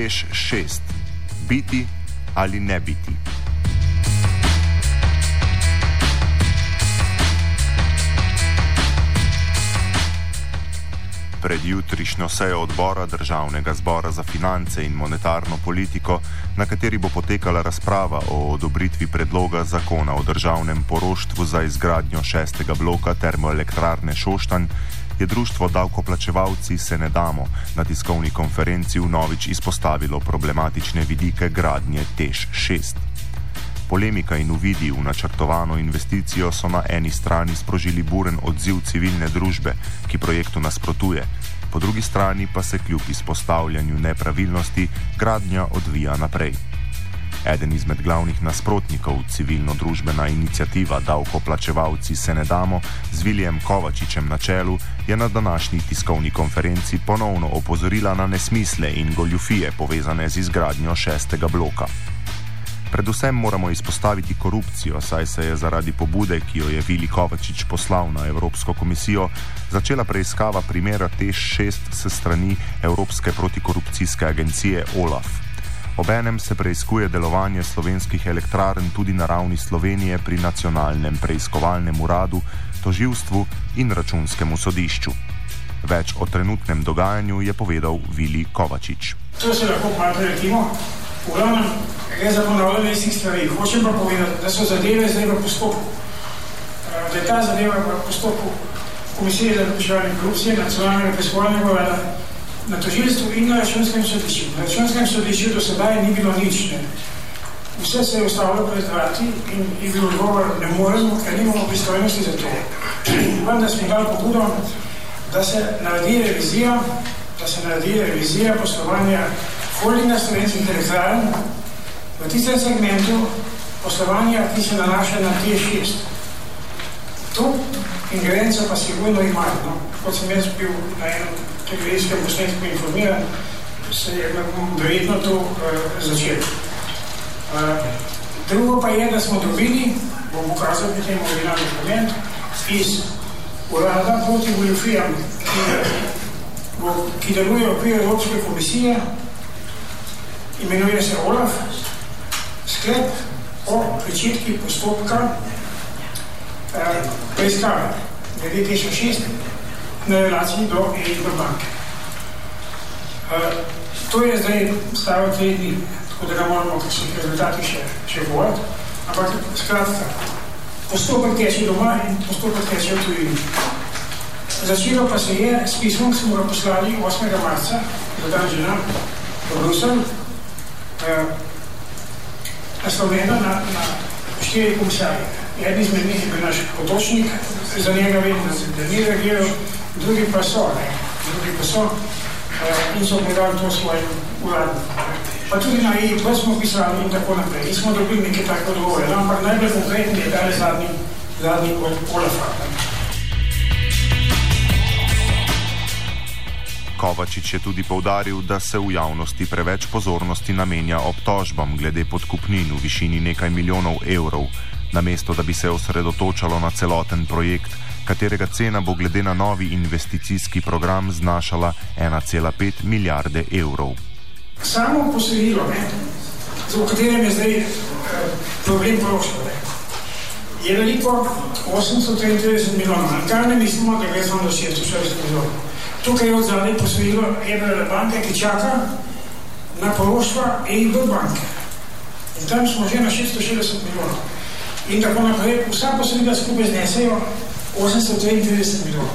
Tež 6. Biti ali ne biti. Pred jutrišnjo sejo odbora Državnega zbora za finance in monetarno politiko, na kateri bo potekala razprava o odobritvi predloga zakona o državnem poroštvu za izgradnjo šestega bloka termoelektrarne Šoštanj, je društvo davkoplačevalci se ne damo na tiskovni konferenci v Novič izpostavilo problematične vidike gradnje Tež 6. Polemika in uvidi v načrtovano investicijo so na eni strani sprožili buren odziv civilne družbe, ki projektu nasprotuje, po drugi strani pa se kljub izpostavljanju nepravilnosti gradnja odvija naprej. Eden izmed glavnih nasprotnikov civilno-družbena inicijativa Davkoplačevalci se ne damo z Viljem Kovačičem na čelu je na današnji tiskovni konferenci ponovno opozorila na nesmisle in goljufije povezane z izgradnjo šestega bloka. Predvsem moramo izpostaviti korupcijo, saj se je zaradi pobude, ki jo je Vili Kovačič poslal na Evropsko komisijo, začela preiskava primera T6 s strani Evropske protikorupcijske agencije OLAF. Obenem se preizkuje delovanje slovenskih elektrarn tudi na ravni Slovenije pri nacionalnem preiskovalnem uradu, toživstvu in računskemu sodišču. Več o trenutnem dogajanju je povedal Vili Kovačič. To se lahko malo preletimo. V glavnem gre za ponavljanje istih stvari. Hočem pa povedati, da so zadeve zdaj v postopku. Da je ta zadeva v postopku Komisije za preprečevanje korupcije, nacionalnega preiskovalnega urada na tožilstvu in na računskem sodišču. Na računskem sodišču do sedaj ni bilo nič. Ne. Vse se je ustavilo pred vrati in je bil odgovor, ne moremo, ker nimamo pristojnosti za to. Vendar smo dali pobudo, da se naredi revizija, da se naredi revizija poslovanja holdinga slovenskih elektrarn v tistem segmentu poslovanja, ki se nanaša na T6. To ingerenco pa sigurno imajo. No? Kot sem jaz bil na enem televizijskem posnetku informiran, se je verjetno to uh, začelo. Uh, drugo pa je, da smo dobili, bom pokazal potem originalni dokument, iz urada proti goljofijam, ki, ki deluje v okviru Evropske komisije, imenuje se OLAF, sklep o pričetki postopka uh, preiskave, glede 2006, na relaciji do EIB banke. Uh, to je zdaj staro tri dni, tako da ga moramo kakšnih rezultatih še, še govoriti, ampak skratka, postopek teče doma in postopek teče v tujini. Začelo pa se je s pismom, ki smo ga poslali 8. marca, za dan žena, v Brusel, uh, naslovljeno na, na štiri komisarje. Eden izmed njih je bil naš potočnik, za njega vem, da ni reagiral, drugi pa so, ne, drugi pa so uh, in so predali to svojim uradom. Pa tudi na EIP smo pisali in tako naprej. In smo dobili nekaj tako odgovore. No, ampak najbolj konkretni je dali zadnji, zadnji od Olafa. Kovačič je tudi povdaril, da se v javnosti preveč pozornosti namenja obtožbam glede podkupnin v višini nekaj milijonov evrov, namesto da bi se osredotočalo na celoten projekt, katerega cena bo glede na novi investicijski program znašala 1,5 milijarde evrov. Samo posojilo, v katerem je zdaj eh, problem prošle, je veliko 833 milijonov. Kar ne mislimo, da gre samo do 640 milijonov. Tukaj je od zadnje posojilo Ebrele banke, ki čaka na poroštva EIB banke. In tam smo že na 660 milijonov. In tako naprej, vsa posojila skupaj znesejo 893 milijonov.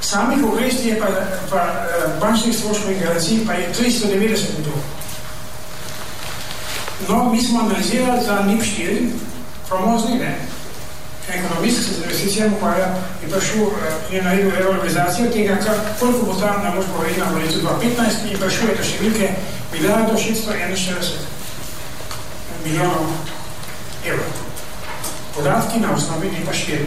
Samih obresti je pa, pa bančnih stroškov in garancij pa je 390 milijonov. No, mi smo analizirali za NIP 4, famozni, ne, ekonomist, se z investicijami ukvarja, je prišel in je naredil revalorizacijo tega, kar, koliko bo ta naložba vredna v letu 2015 in prišel je do številke milijardo 641 milijonov evrov. Podatki na osnovi NIP 4.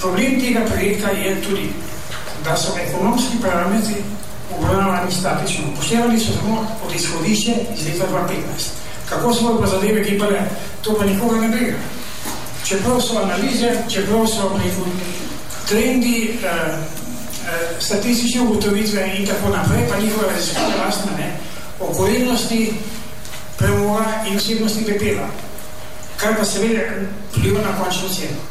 Problem tega projekta je tudi, da so ekonomski parametri obravnavani statično. Poštevali so samo od izhodišče iz leta 2015. Kako so pa zadeve gibale, to pa nikoga ne briga. Čeprav so analize, čeprav so trendi, eh, statistične ugotovitve in tako naprej, pa njihove raziskave lastne, ne, o gorilnosti premoga in vsebnosti pepela, kar pa seveda vpliva na končno ceno.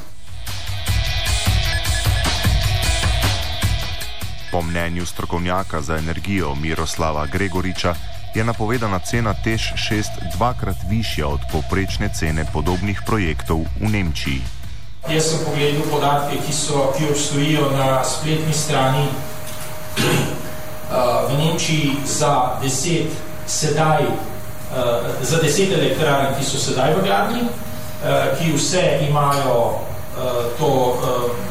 Po mnenju strokovnjaka za energijo Miroslava Gregoriča je napovedana cena Tež 6 dvakrat višja od povprečne cene podobnih projektov v Nemčiji. Jaz sem pogledal podatke, ki, so, ki obstojijo na spletni strani uh, v Nemčiji za deset, sedaj, za deset elektrarn, ki so sedaj v gradni, uh, ki vse imajo uh, to uh,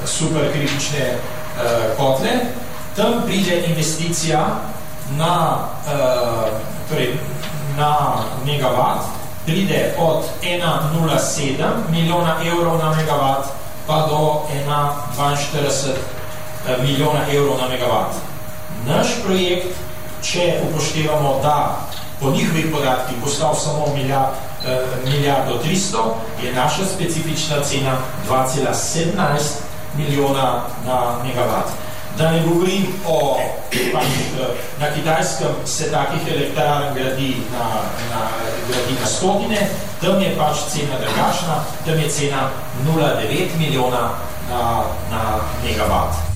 superkritične uh, kotle. Tam pride investicija na, uh, torej na megawatt, pride od 1,07 milijona evrov na megavat pa do 1,42 eh, milijona evrov na megavat. Naš projekt, če upoštevamo, da po njihovih podatkih postal samo milijard, eh, milijardo 300, je naša specifična cena 2,17 milijona na megavat. Da ne govorim o, pač, na kitajskem se takih elektrarn gradi na, na, gradi na stotine, tam je pač cena drugačna, tam je cena 0,9 milijona na, na megavat.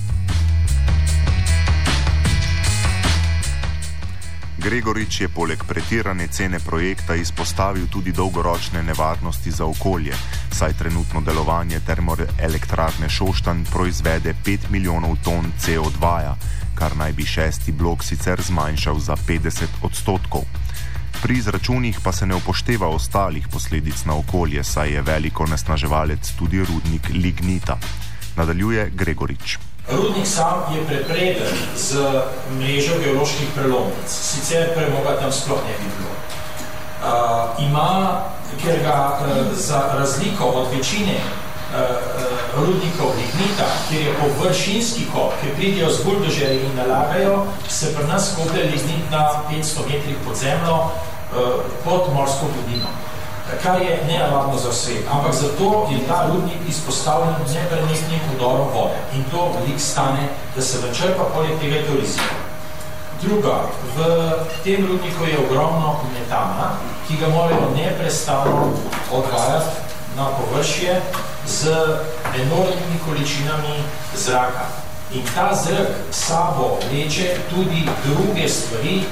Gregorič je poleg pretirane cene projekta izpostavil tudi dolgoročne nevarnosti za okolje, saj trenutno delovanje termoelektrarne Šoštan proizvede 5 milijonov ton CO2, -ja, kar naj bi šesti blok sicer zmanjšal za 50 odstotkov. Pri izračunih pa se ne upošteva ostalih posledic na okolje, saj je veliko nesnaževalec tudi rudnik lignita. Nadaljuje Gregorič. Rudnik sam je prepreden z mrežo geoloških prelomnic, sicer premoga tam sploh ne bi bilo. Uh, ima, ker ga uh, za razliko od večine uh, rudnikov lignita, kjer je površinski kop, ki pridijo z buldožeri in nalagajo, se pri nas koplje lignit na 500 metrih pod zemljo uh, pod morsko globino kar je nenavadno za svet. Ampak zato je ta rudnik izpostavljen neprenestnim udorom vode. In to velik stane, da se načrpa poleg tega je to riziko. Druga, v tem rudniku je ogromno metana, ki ga morajo neprestavno odvajati na površje z enormnimi količinami zraka. In ta zrak sabo leče tudi druge stvari,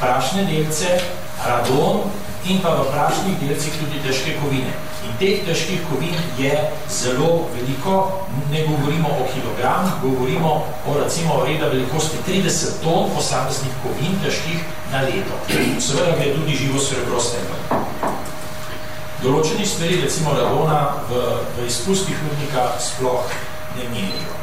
prašne delce, radon, in pa v prašnih delcih tudi težke kovine. In teh težkih kovin je zelo veliko, ne govorimo o kilogramih, govorimo o recimo reda velikosti 30 ton posameznih kovin težkih na leto. Seveda gre tudi živo srebro s tem. Določenih stvari, recimo radona, v, v izpustih rudnika sploh ne menijo.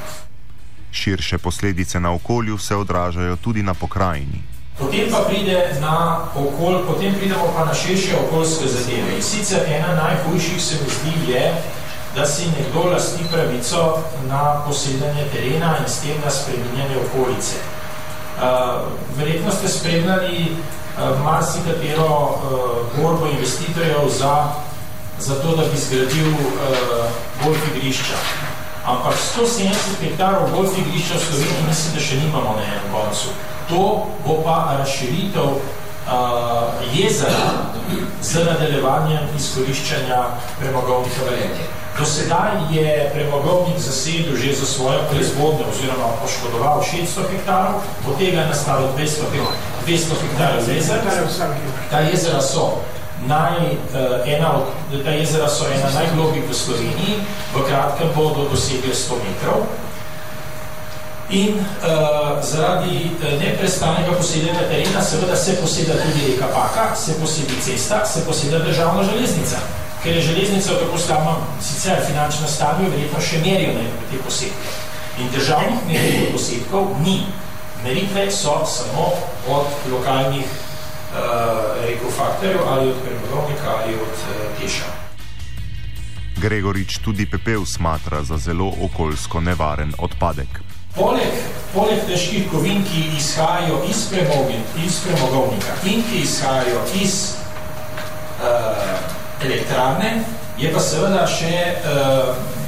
Širše posledice na okolju se odražajo tudi na pokrajini. Potem pa pride na okol, potem pridemo pa na širše okoljske zadeve. In sicer ena najhujših se zdi je, da si nekdo lasti pravico na posedanje terena in s tem na spreminjanje okolice. Uh, verjetno ste spremljali uh, marsikatero uh, borbo investitorjev za, za to, da bi zgradil uh, golf igrišča. Ampak 170 hektarov golf igrišča v Sloveniji mislim, da še nimamo na enem koncu to bo pa razširitev uh, jezera z nadaljevanjem izkoriščanja premogovnih avarenje. Do sedaj je premogovnik zasedil že za svojo proizvodnjo oziroma poškodoval 600 hektarov, od tega je nastalo 200, 200 hektarov jezer. Ta jezera so Naj, uh, ena od, ta jezera so ena najglobih v Sloveniji, v kratkem bodo dosegli 100 metrov, In uh, zaradi uh, neprestanega posedanja terena seveda se poseda tudi reka Paka, se posedi cesta, se poseda državna železnica. Ker je železnica tako slabno, sicer finančno stanje, verjetno še merijo na te posedke. In državnih meritev posedkov ni. Meritve so samo od lokalnih uh, rekofaktorjev ali od premogovnika ali od uh, teša. Gregorič tudi pepel smatra za zelo okoljsko nevaren odpadek. Poleg, poleg težkih kovin, ki izhajajo iz, iz premogovnika in ki izhajajo iz uh, elektrarne, je pa seveda še uh,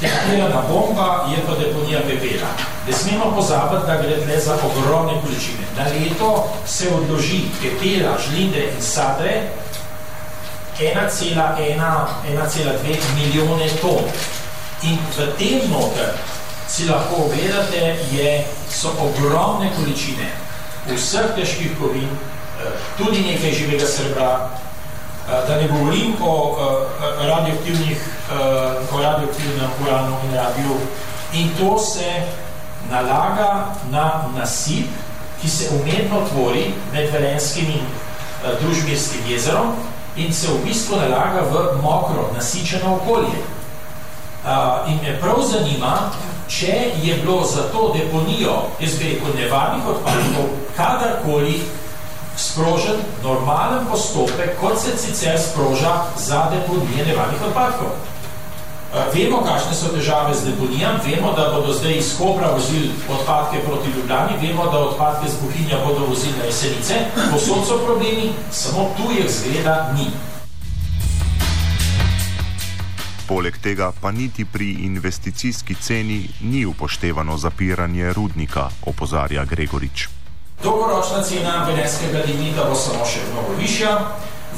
Deponirana bomba je pa deponija pepela. Ne smemo pozabiti, da gre tle za ogromne količine. Na leto se odloži pepela, žlinde in sadre 1,2 milijone ton. In v tem noter si lahko ogledate, je, so ogromne količine vseh težkih kovin, eh, tudi nekaj živega srebra, eh, da ne govorim o eh, radioaktivnih, o radioaktivnem uranu in radiju. In to se nalaga na nasip, ki se umetno tvori med Velenskim in družbijskim jezerom in se v bistvu nalaga v mokro, nasičeno okolje. In me prav zanima, če je bilo za to deponijo, jaz bi rekel, nevarnih odpadkov, kadarkoli sprožen normalen postopek, kot se sicer sproža za deponije nevarnih odpadkov. Vemo, kakšne so težave z deponijam, vemo, da bodo zdaj iz Kobra vozili odpadke proti Ljubljani, vemo, da odpadke z Bohinja bodo vozili na jesenice, posod so problemi, samo tu je zgleda ni. Poleg tega pa niti pri investicijski ceni ni upoštevano zapiranje rudnika, opozarja Gregorič. Dolgoročna cena velenskega lignita bo samo še mnogo višja,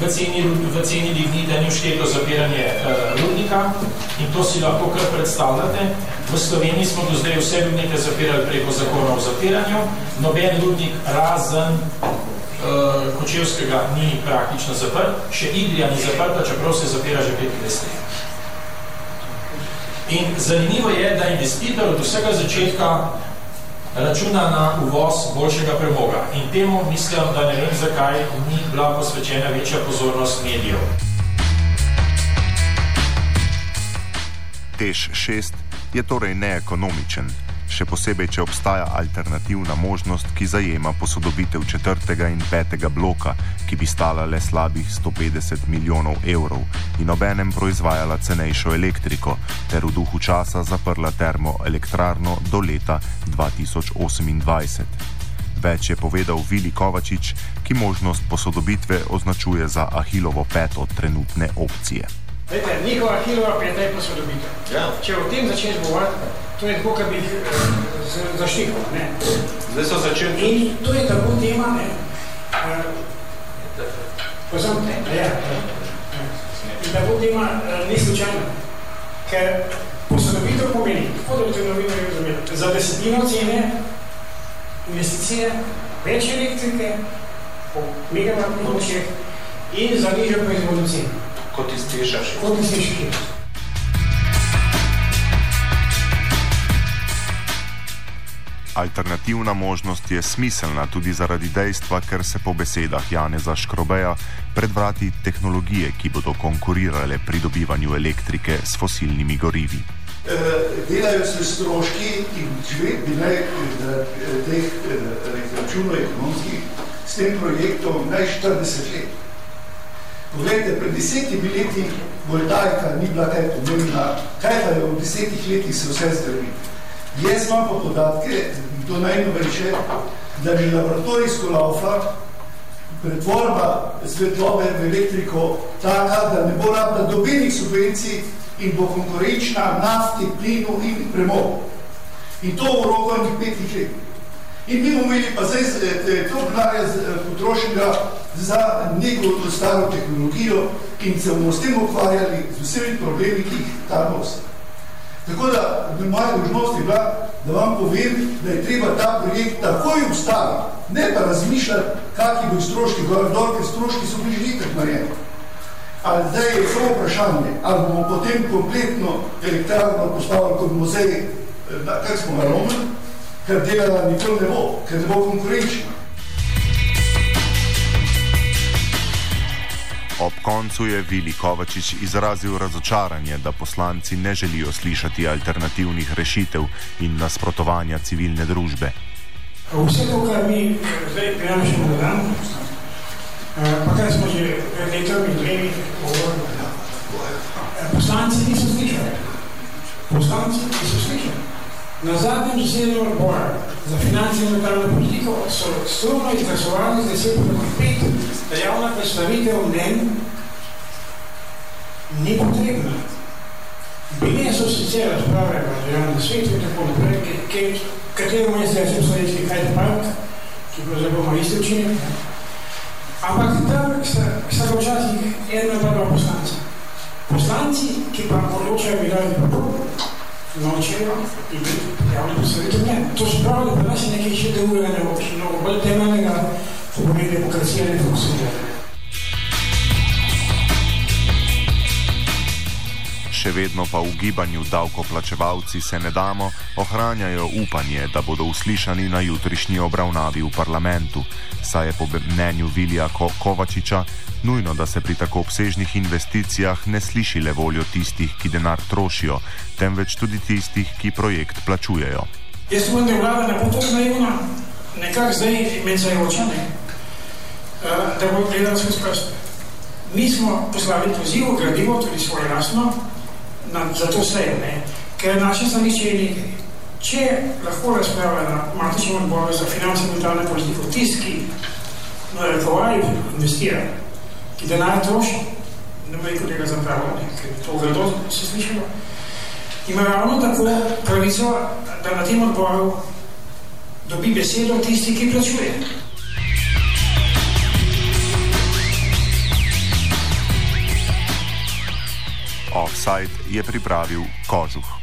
v ceni, v ceni lignita ni všteto zapiranje uh, rudnika in to si lahko kar predstavljate. V Sloveniji smo do zdaj vse rudnike zapirali preko zakona o zapiranju, noben rudnik razen uh, Kočevskega ni praktično zaprt, še Idrija ni zaprta, čeprav se zapira že 25 let. In zanimivo je, da investitor od vsega začetka računa na uvoz boljšega premoga. In temu mislim, da ne vem, zakaj ni bila posvečena večja pozornost medijev. Tež 6 je torej neekonomičen, še posebej, če obstaja alternativna možnost, ki zajema posodobitev četrtega in petega bloka, ki bi stala le slabih 150 milijonov evrov in obenem proizvajala cenejšo elektriko, ter v duhu časa zaprla termoelektrarno do leta 2028. Več je povedal Vili Kovačič, ki možnost posodobitve označuje za Ahilovo peto trenutne opcije. Vete, njihova Ahilova peta je posodobitev. Ja. Če o tem začneš govoriti, to je tako, kot bi jih uh, zaštikal. Zdaj so začeli. In to je tako tema, ne. Uh, Pozamte, ja. In tako tema uh, ni slučajno. Ker posodobitev pomeni, tako da bi te novinarji razumeli, za desetino cene investicije, več elektrike, po megavatnih močeh in za nižjo proizvodno ceno. Kot iz Teša 6. Kot iz Teša Alternativna možnost je smiselna tudi zaradi dejstva, ker se po besedah Janeza Škrobeja pred vrati tehnologije, ki bodo konkurirale pri dobivanju elektrike s fosilnimi gorivi. E, delajo se stroški in če bi naj teh računov ekonomskih s tem projektom naj 40 let. Poglejte, pred desetimi leti Voltajka ni bila kaj pomembna, kaj pa je v desetih letih se vse zdraviti. Jaz imam pa podatke, to najnovejše, da bi laboratorijsko laufa pretvorba svetlobe v elektriko taka, da ne bo rabila dobenih subvencij in bo konkurenčna nafti, plinu in premogu. In to v roku enih petih let. In mi bomo imeli pa zdaj to denarja potrošenega za neko staro tehnologijo in se bomo s tem ukvarjali z vsemi problemi, ki jih ta nosi. Tako da bi moja dožnost je bila, da vam povem, da je treba ta projekt takoj ustaviti, ne pa razmišljati, kakvi bo stroški, dol, ker stroški so bili že itak narejeni. Ali zdaj je samo vprašanje, ali bomo potem kompletno elektrarno postavili kot muzej, kak smo ga romili, ker delala nikoli ne bo, ker ne bo konkurenčna. Ob koncu je Vili Kovačič izrazil razočaranje, da poslanci ne želijo slišati alternativnih rešitev in nasprotovanja civilne družbe. Vse to, kar mi zdaj prinašamo na dan, pa kar smo že pred in dvemi govorili, poslanci niso slišali. Poslanci niso slišali. Na zadnjem zasedanju odbora za finance in lokalno politiko so strumno izglasovali z 10 proti 5, da javna predstavitev mnen ni potrebna. Bile so sicer razprave v državnem svetu in tako naprej, katero meni zdaj rekli, kaj je park, ki pravzaprav ima isti učinek. Ampak tam sta, sta včasih ena pa dva poslanca. Poslanci, ki pa odločajo, dali pa научила и трябва да посъдите мен. Точно право да наши някакви ще да урене, много бъде тема на свободна демокрация не. Še vedno pa v gibanju davkoplačevalci se ne damo, ohranjajo upanje, da bodo uslišani na jutrišnji obravnavi v parlamentu. Saj je po mnenju Vilija Ko Kovačiča nujno, da se pri tako obsežnih investicijah ne sliši le voljo tistih, ki denar trošijo, temveč tudi tistih, ki projekt plačujejo. Jaz upam, da je vlada ne bo tako naivna, nekako zdaj mencajoča, ne? uh, da bo gledala skozi prste. Mi smo poslali poziv, gradivo, tudi svoje lastno, na, za to sejo, ne? ker naše stališče je nekaj. Če lahko razpravlja na matičnem odboru za finance in monetarno politiko tisti, ki na rekovaj investira, ki denar troši, ne bo rekel tega zapravlja, ker to grdo se slišalo, ima ravno tako pravico, da na tem odboru dobi besedo tisti, ki plačuje. Offside je pripravil Kožuh.